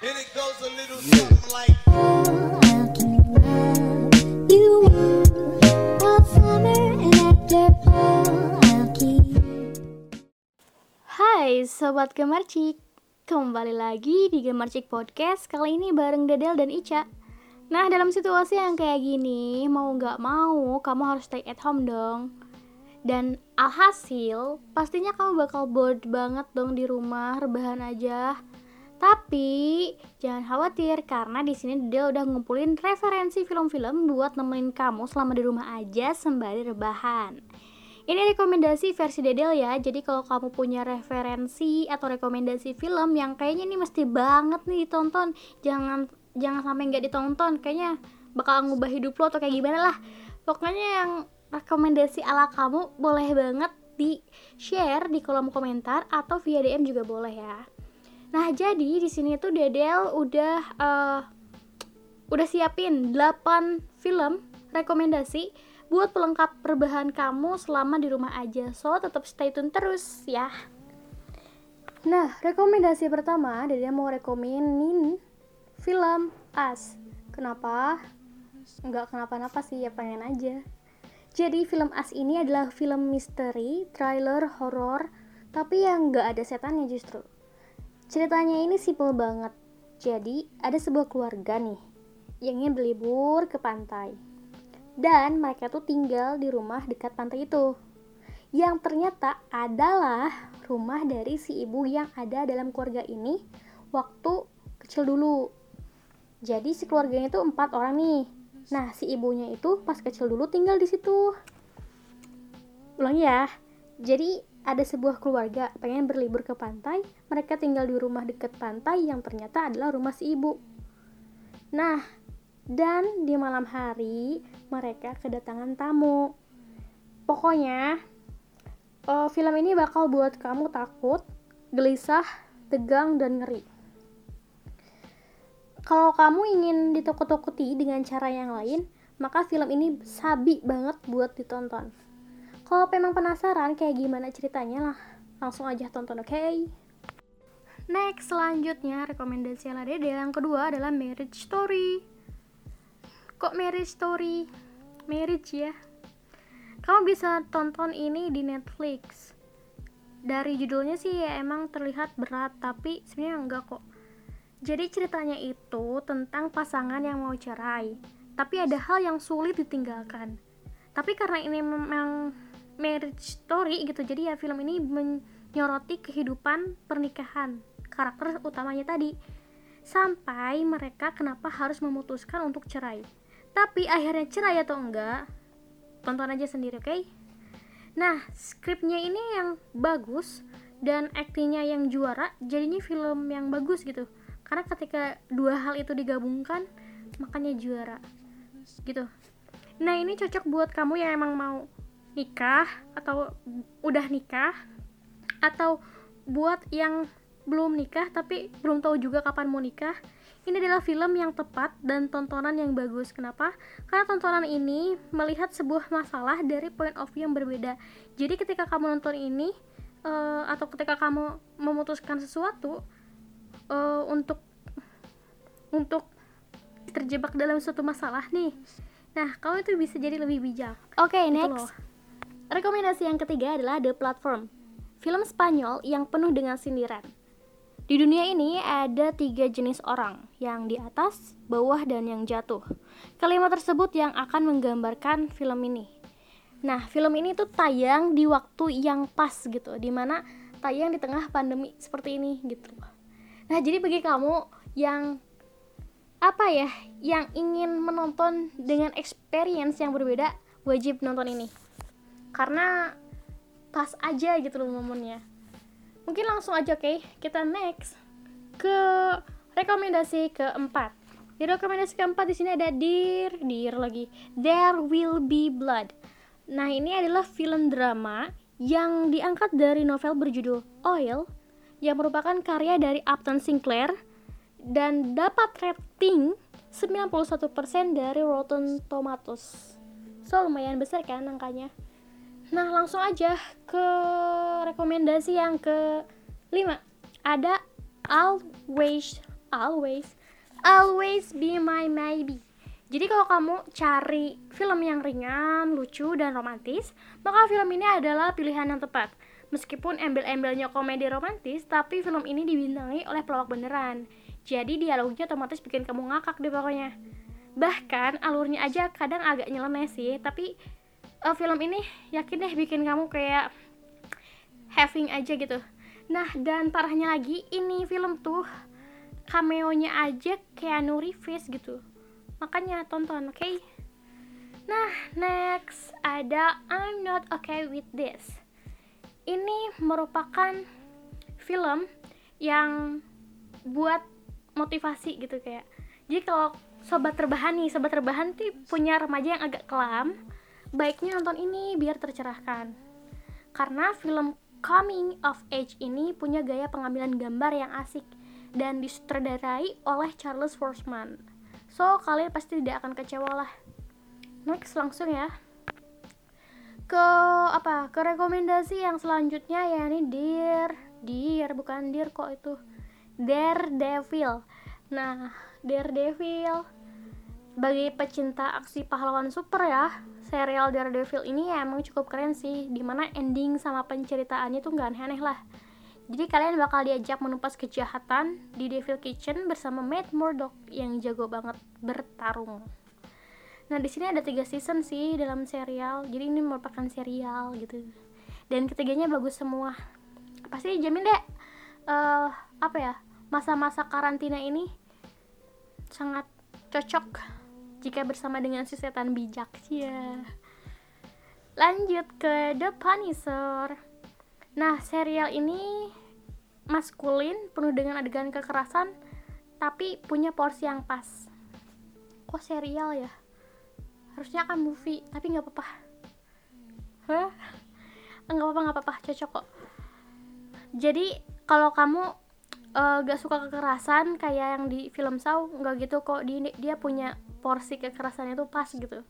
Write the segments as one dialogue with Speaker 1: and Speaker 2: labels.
Speaker 1: And it goes a little something like
Speaker 2: I'll keep love you warm all summer and after fall I'll keep
Speaker 3: Hai Sobat Gemarcik Kembali lagi di Gemarcik Podcast. Kali ini bareng Dedel dan Ica. Nah dalam situasi yang kayak gini Mau nggak mau kamu harus stay at home dong. Dan alhasil Pastinya kamu bakal bored banget dong di rumah Rebahan aja Tapi jangan khawatir karena di sini Dedel udah ngumpulin referensi film-film buat nemenin kamu selama di rumah aja sembari rebahan. Ini rekomendasi versi Dedel ya. Jadi kalau kamu punya referensi atau rekomendasi film yang kayaknya ini mesti banget nih ditonton, jangan jangan sampai nggak ditonton. Kayaknya bakal ngubah hidup lo atau kayak gimana lah. Pokoknya yang rekomendasi ala kamu boleh banget di share di kolom komentar atau via DM juga boleh ya. Nah, jadi di sini tuh Dedel udah eh, udah siapin 8 film rekomendasi buat pelengkap perbahan kamu selama di rumah aja. So, tetap stay tune terus ya. Nah, rekomendasi pertama Dedel mau rekomenin film As. Kenapa? Enggak kenapa-napa sih, ya pengen aja. Jadi film As ini adalah film misteri, thriller, horor, tapi yang nggak ada setannya justru. Ceritanya ini simple banget. Jadi, ada sebuah keluarga nih yang ingin berlibur ke pantai. Dan mereka tuh tinggal di rumah dekat pantai itu. Yang ternyata adalah rumah dari si ibu yang ada dalam keluarga ini waktu kecil dulu. Jadi si keluarganya itu empat orang nih. Nah, si ibunya itu pas kecil dulu tinggal di situ. Ulang ya. Jadi ada sebuah keluarga pengen berlibur ke pantai, mereka tinggal di rumah dekat pantai yang ternyata adalah rumah si ibu. Nah, dan di malam hari mereka kedatangan tamu. Pokoknya eh, film ini bakal buat kamu takut, gelisah, tegang dan ngeri. Kalau kamu ingin ditakut-takuti dengan cara yang lain, maka film ini sabi banget buat ditonton. Kalau memang penasaran kayak gimana ceritanya lah, langsung aja tonton oke? Next, selanjutnya rekomendasi ala Dede yang kedua adalah Marriage Story. Kok Marriage Story? Marriage ya. Kamu bisa tonton ini di Netflix. Dari judulnya sih ya emang terlihat berat, tapi sebenarnya enggak kok. Jadi ceritanya itu tentang pasangan yang mau cerai, tapi ada hal yang sulit ditinggalkan. Tapi karena ini memang marriage story gitu, jadi ya film ini menyoroti kehidupan pernikahan karakter utamanya tadi. Sampai mereka kenapa harus memutuskan untuk cerai. Tapi akhirnya cerai atau enggak, tonton aja sendiri, oke? Nah, skripnya ini yang bagus dan aktingnya yang juara, jadinya film yang bagus gitu. Karena ketika dua hal itu digabungkan, makanya juara. Gitu. Nah, ini cocok buat kamu yang emang mau nikah atau udah nikah atau buat yang belum nikah tapi belum tahu juga kapan mau nikah. Ini adalah film yang tepat dan tontonan yang bagus. Kenapa? Karena tontonan ini melihat sebuah masalah dari point of view yang berbeda. Jadi ketika kamu nonton ini eh, atau ketika kamu memutuskan sesuatu eh, untuk untuk terjebak dalam suatu masalah nih. Nah, kamu itu bisa jadi lebih bijak. Oke,
Speaker 2: Gitu
Speaker 3: next. Rekomendasi yang ketiga adalah The Platform. Film Spanyol yang penuh dengan sindiran. Di dunia ini ada tiga jenis orang, yang di atas, bawah, dan yang jatuh. Kalimat tersebut yang akan menggambarkan film ini. Nah, film ini tuh tayang di waktu yang pas gitu, di mana tayang di tengah pandemi seperti ini gitu. Nah, jadi bagi kamu yang apa ya, yang ingin menonton dengan experience yang berbeda, wajib nonton ini. Karena pas aja gitu loh momennya. Mungkin langsung aja oke, kita next ke rekomendasi keempat. Di rekomendasi keempat di sini ada Dear, Dear lagi. There Will Be Blood. Nah, ini adalah film drama yang diangkat dari novel berjudul Oil yang merupakan karya dari Upton Sinclair dan dapat rating 91% dari Rotten Tomatoes. So, lumayan besar kan angkanya. Nah, langsung aja ke rekomendasi yang ke 5. Ada Always Always Always be my maybe jadi kalau kamu cari film yang ringan, lucu, dan romantis, maka film ini adalah pilihan yang tepat. Meskipun embel-embelnya komedi romantis, tapi film ini dibintangi oleh pelawak beneran. Jadi dialognya otomatis bikin kamu ngakak deh pokoknya. Bahkan alurnya aja kadang agak nyeleneh sih, tapi uh, film ini yakin deh bikin kamu kayak having aja gitu. Nah, dan parahnya lagi, ini film tuh cameo-nya aja Keanu Reeves gitu makanya tonton oke okay? nah next ada I'm not okay with this ini merupakan film yang buat motivasi gitu kayak jadi kalau sobat terbahan nih sobat terbahan tuh punya remaja yang agak kelam baiknya nonton ini biar tercerahkan karena film coming of age ini punya gaya pengambilan gambar yang asik dan disutradarai oleh Charles Forsman So, kalian pasti tidak akan kecewa lah. Next langsung ya. Ke apa? Ke rekomendasi yang selanjutnya ya ini Dear, Dear bukan Dear kok itu. Daredevil. Nah, Daredevil bagi pecinta aksi pahlawan super ya serial Daredevil ini ya emang cukup keren sih di mana ending sama penceritaannya tuh nggak aneh-aneh lah jadi kalian bakal diajak menumpas kejahatan di Devil Kitchen bersama Matt Murdock yang jago banget bertarung. Nah di sini ada tiga season sih dalam serial, jadi ini merupakan serial gitu. Dan ketiganya bagus semua. Pasti jamin deh, uh, apa ya masa-masa karantina ini sangat cocok jika bersama dengan si setan bijak ya. Lanjut ke The Punisher. Nah, serial ini maskulin, penuh dengan adegan kekerasan, tapi punya porsi yang pas. Kok serial ya? Harusnya kan movie, tapi nggak apa-apa. Hah? Nggak apa-apa, nggak apa-apa, cocok kok. Jadi kalau kamu uh, gak suka kekerasan kayak yang di film Saw, nggak gitu kok. Di, dia punya porsi kekerasannya tuh pas gitu.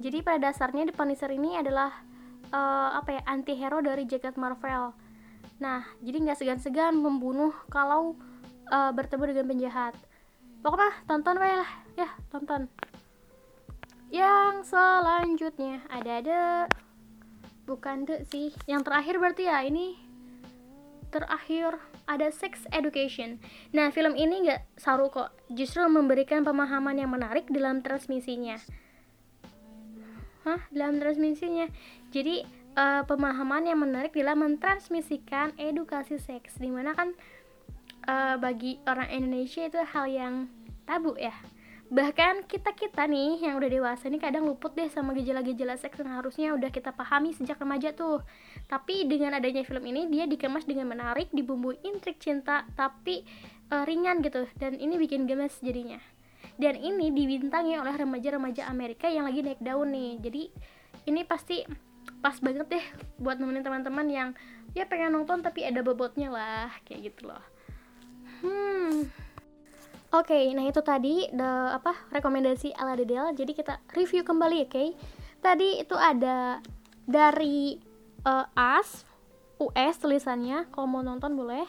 Speaker 3: Jadi pada dasarnya The Punisher ini adalah uh, apa ya anti hero dari jagat Marvel Nah, jadi nggak segan-segan membunuh kalau uh, bertemu dengan penjahat. Pokoknya tonton lah, ya tonton. Yang selanjutnya ada ada bukan de sih. Yang terakhir berarti ya ini terakhir ada Sex Education. Nah, film ini nggak saru kok, justru memberikan pemahaman yang menarik dalam transmisinya. Hah, dalam transmisinya. Jadi uh, pemahaman yang menarik dalam mentransmisikan edukasi seks di mana kan uh, bagi orang Indonesia itu hal yang tabu ya bahkan kita kita nih yang udah dewasa nih kadang luput deh sama gejala-gejala seks yang harusnya udah kita pahami sejak remaja tuh. Tapi dengan adanya film ini dia dikemas dengan menarik dibumbui intrik cinta tapi uh, ringan gitu. Dan ini bikin gemes jadinya. Dan ini dibintangi oleh remaja-remaja Amerika yang lagi naik daun nih. Jadi ini pasti pas banget deh buat nemenin teman-teman yang ya pengen nonton tapi ada bobotnya lah kayak gitu loh. Hmm oke okay, nah itu tadi the apa rekomendasi ala Dedel jadi kita review kembali oke okay? tadi itu ada dari uh, As US tulisannya kalau mau nonton boleh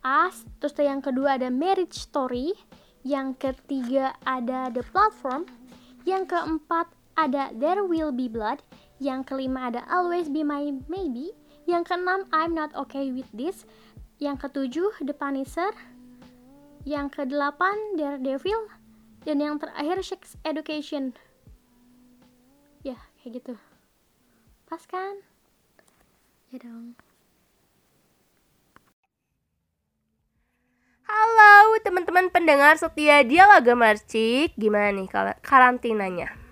Speaker 3: As terus yang kedua ada Marriage Story yang ketiga ada The Platform yang keempat ada There Will Be Blood yang kelima ada Always Be My Maybe. Yang keenam I'm Not Okay With This. Yang ketujuh The Punisher. Yang kedelapan Daredevil. Dan yang terakhir Sex Education. Ya, kayak gitu. Pas kan? Ya dong.
Speaker 4: Halo teman-teman pendengar setia Dialoga Marcik Gimana nih karantinanya?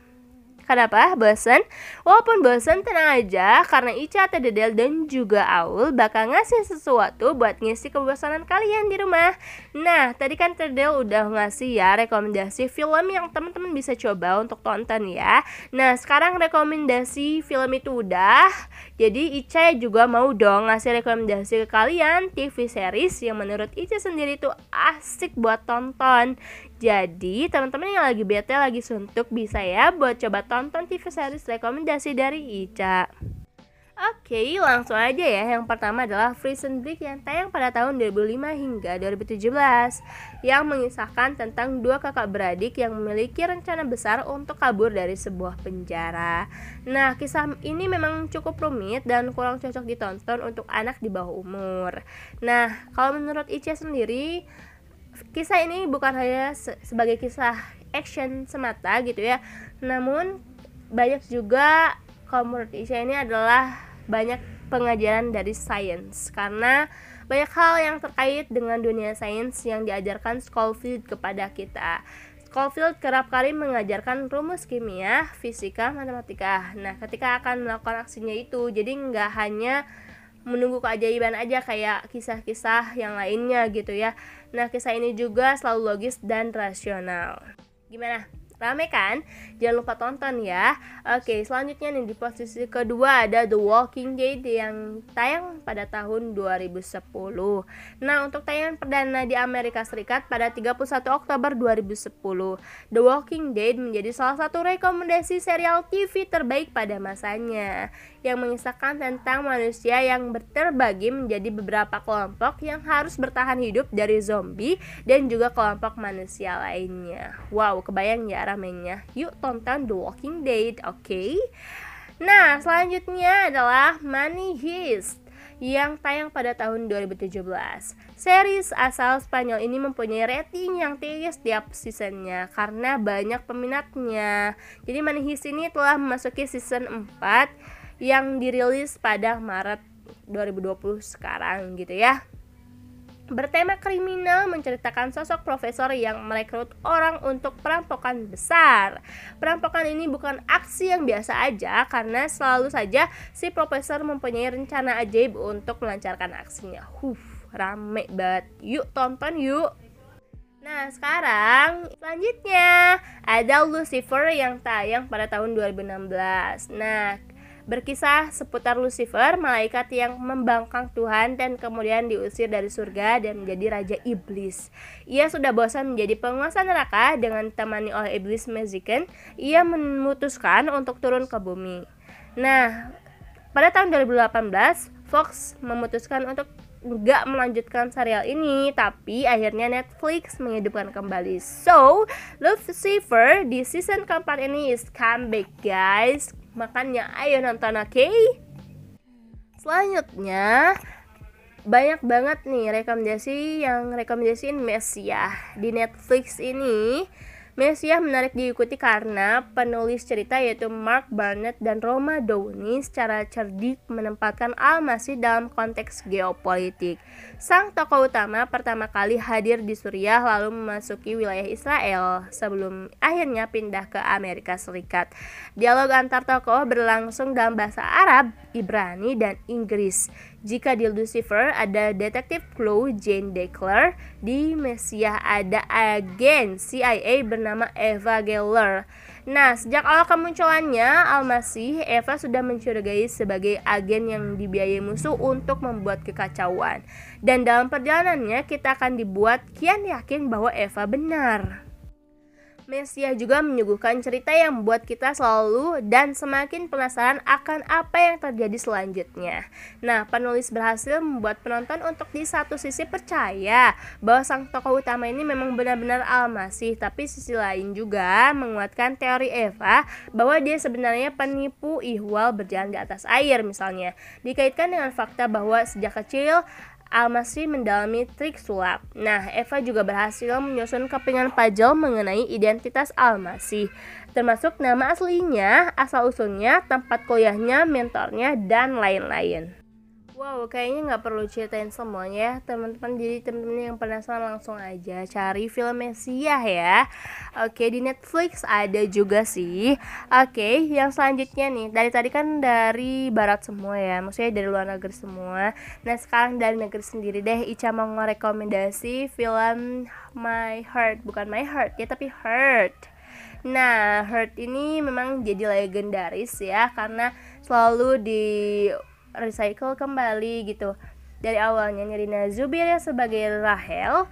Speaker 4: Kenapa? Bosen? Walaupun bosen tenang aja karena Ica, Dedel, dan juga Aul bakal ngasih sesuatu buat ngisi kebosanan kalian di rumah. Nah, tadi kan Tedel udah ngasih ya rekomendasi film yang teman-teman bisa coba untuk tonton ya. Nah, sekarang rekomendasi film itu udah. Jadi Ica juga mau dong ngasih rekomendasi ke kalian TV series yang menurut Ica sendiri tuh asik buat tonton. Jadi, teman-teman yang lagi bete, lagi suntuk bisa ya buat coba tonton TV series rekomendasi dari Ica. Oke, langsung aja ya. Yang pertama adalah Prison Break yang tayang pada tahun 2005 hingga 2017 yang mengisahkan tentang dua kakak beradik yang memiliki rencana besar untuk kabur dari sebuah penjara. Nah, kisah ini memang cukup rumit dan kurang cocok ditonton untuk anak di bawah umur. Nah, kalau menurut Ica sendiri, kisah ini bukan hanya se- sebagai kisah action semata gitu ya, namun banyak juga kalau ini adalah banyak pengajaran dari sains karena banyak hal yang terkait dengan dunia sains yang diajarkan Schofield kepada kita. Schofield kerap kali mengajarkan rumus kimia, fisika, matematika. Nah, ketika akan melakukan aksinya itu, jadi nggak hanya menunggu keajaiban aja kayak kisah-kisah yang lainnya gitu ya. Nah, kisah ini juga selalu logis dan rasional. Gimana? Rame kan? Jangan lupa tonton ya. Oke, selanjutnya nih di posisi kedua ada The Walking Dead yang tayang pada tahun 2010. Nah, untuk tayangan perdana di Amerika Serikat pada 31 Oktober 2010, The Walking Dead menjadi salah satu rekomendasi serial TV terbaik pada masanya yang mengisahkan tentang manusia yang terbagi menjadi beberapa kelompok yang harus bertahan hidup dari zombie dan juga kelompok manusia lainnya. Wow, kebayang ya ramenya. Yuk tonton The Walking Dead, oke? Nah, selanjutnya adalah Money Heist yang tayang pada tahun 2017. Series asal Spanyol ini mempunyai rating yang tinggi setiap seasonnya karena banyak peminatnya. Jadi Money Heist ini telah memasuki season 4 yang dirilis pada Maret 2020 sekarang gitu ya. Bertema kriminal menceritakan sosok profesor yang merekrut orang untuk perampokan besar. Perampokan ini bukan aksi yang biasa aja karena selalu saja si profesor mempunyai rencana ajaib untuk melancarkan aksinya. Huh, rame banget. Yuk tonton yuk. Nah sekarang selanjutnya ada Lucifer yang tayang pada tahun 2016 Nah berkisah seputar Lucifer, malaikat yang membangkang Tuhan dan kemudian diusir dari surga dan menjadi raja iblis. Ia sudah bosan menjadi penguasa neraka dengan ditemani oleh iblis Meziken. Ia memutuskan untuk turun ke bumi. Nah, pada tahun 2018, Fox memutuskan untuk nggak melanjutkan serial ini, tapi akhirnya Netflix menghidupkan kembali. So, Lucifer di season keempat ini is comeback, guys. Makanya ayo nonton, oke? Okay? Selanjutnya, banyak banget nih rekomendasi yang rekomendasiin Mesia di Netflix ini. Mesia menarik diikuti karena penulis cerita yaitu Mark Barnett dan Roma Downey secara cerdik menempatkan Al-Masih dalam konteks geopolitik. Sang tokoh utama pertama kali hadir di Suriah lalu memasuki wilayah Israel sebelum akhirnya pindah ke Amerika Serikat. Dialog antar tokoh berlangsung dalam bahasa Arab, Ibrani, dan Inggris. Jika di Lucifer ada detektif Chloe Jane Deckler, di Messiah ada agen CIA bernama Eva Geller. Nah, sejak awal kemunculannya Al-Masih, Eva sudah mencurigai sebagai agen yang dibiayai musuh untuk membuat kekacauan. Dan dalam perjalanannya kita akan dibuat kian yakin bahwa Eva benar. Mesia juga menyuguhkan cerita yang membuat kita selalu dan semakin penasaran akan apa yang terjadi selanjutnya. Nah, penulis berhasil membuat penonton untuk di satu sisi percaya bahwa sang tokoh utama ini memang benar-benar Al-Masih, tapi sisi lain juga menguatkan teori Eva bahwa dia sebenarnya penipu ihwal berjalan di atas air misalnya. Dikaitkan dengan fakta bahwa sejak kecil Al-Masri mendalami trik sulap. Nah, Eva juga berhasil menyusun kepingan puzzle mengenai identitas Al-Masih, termasuk nama aslinya, asal-usulnya, tempat kuliahnya, mentornya, dan lain-lain. Wow, kayaknya nggak perlu ceritain semuanya ya teman-teman. Jadi teman-teman yang penasaran langsung aja cari film Mesiah ya. Oke di Netflix ada juga sih. Oke, yang selanjutnya nih dari tadi kan dari barat semua ya, maksudnya dari luar negeri semua. Nah sekarang dari negeri sendiri deh. Ica mau ngerekomendasi film My Heart, bukan My Heart ya tapi Heart. Nah, Heart ini memang jadi legendaris ya karena selalu di recycle kembali gitu dari awalnya Nirina Zubiria sebagai Rahel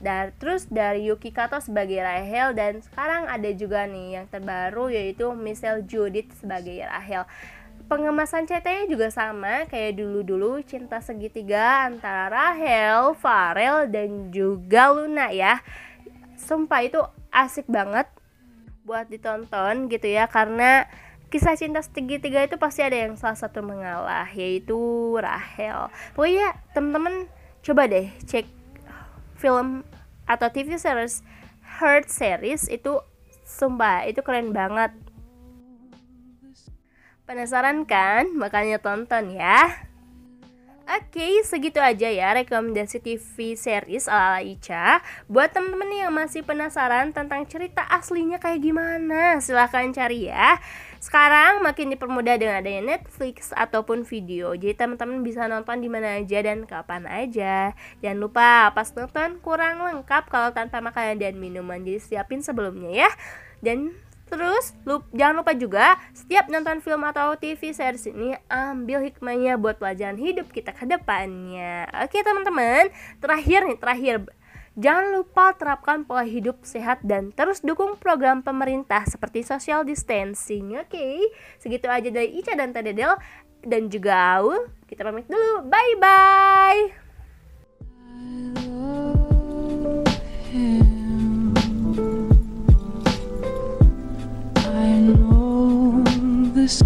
Speaker 4: dan terus dari Yuki Kato sebagai Rahel dan sekarang ada juga nih yang terbaru yaitu Michelle Judith sebagai Rahel pengemasan ceritanya juga sama kayak dulu-dulu cinta segitiga antara Rahel, Farel dan juga Luna ya. Sumpah itu asik banget buat ditonton gitu ya karena kisah cinta segitiga itu pasti ada yang salah satu mengalah yaitu Rahel. Pokoknya temen-temen coba deh cek film atau TV series Heart series itu sumpah itu keren banget Penasaran kan? Makanya tonton ya. Oke, segitu aja ya rekomendasi TV series ala Ica. Buat temen-temen yang masih penasaran tentang cerita aslinya kayak gimana, silahkan cari ya. Sekarang makin dipermudah dengan adanya Netflix ataupun video. Jadi teman-teman bisa nonton di mana aja dan kapan aja. Jangan lupa pas nonton kurang lengkap kalau tanpa makanan dan minuman. Jadi siapin sebelumnya ya. Dan Terus, lup, jangan lupa juga setiap nonton film atau TV series ini ambil hikmahnya buat pelajaran hidup kita ke depannya. Oke teman-teman, terakhir nih, terakhir. Jangan lupa terapkan pola hidup sehat dan terus dukung program pemerintah seperti social distancing. Oke, okay? segitu aja dari Ica dan Tadedel dan juga Aul. Kita pamit dulu. Bye bye. I know this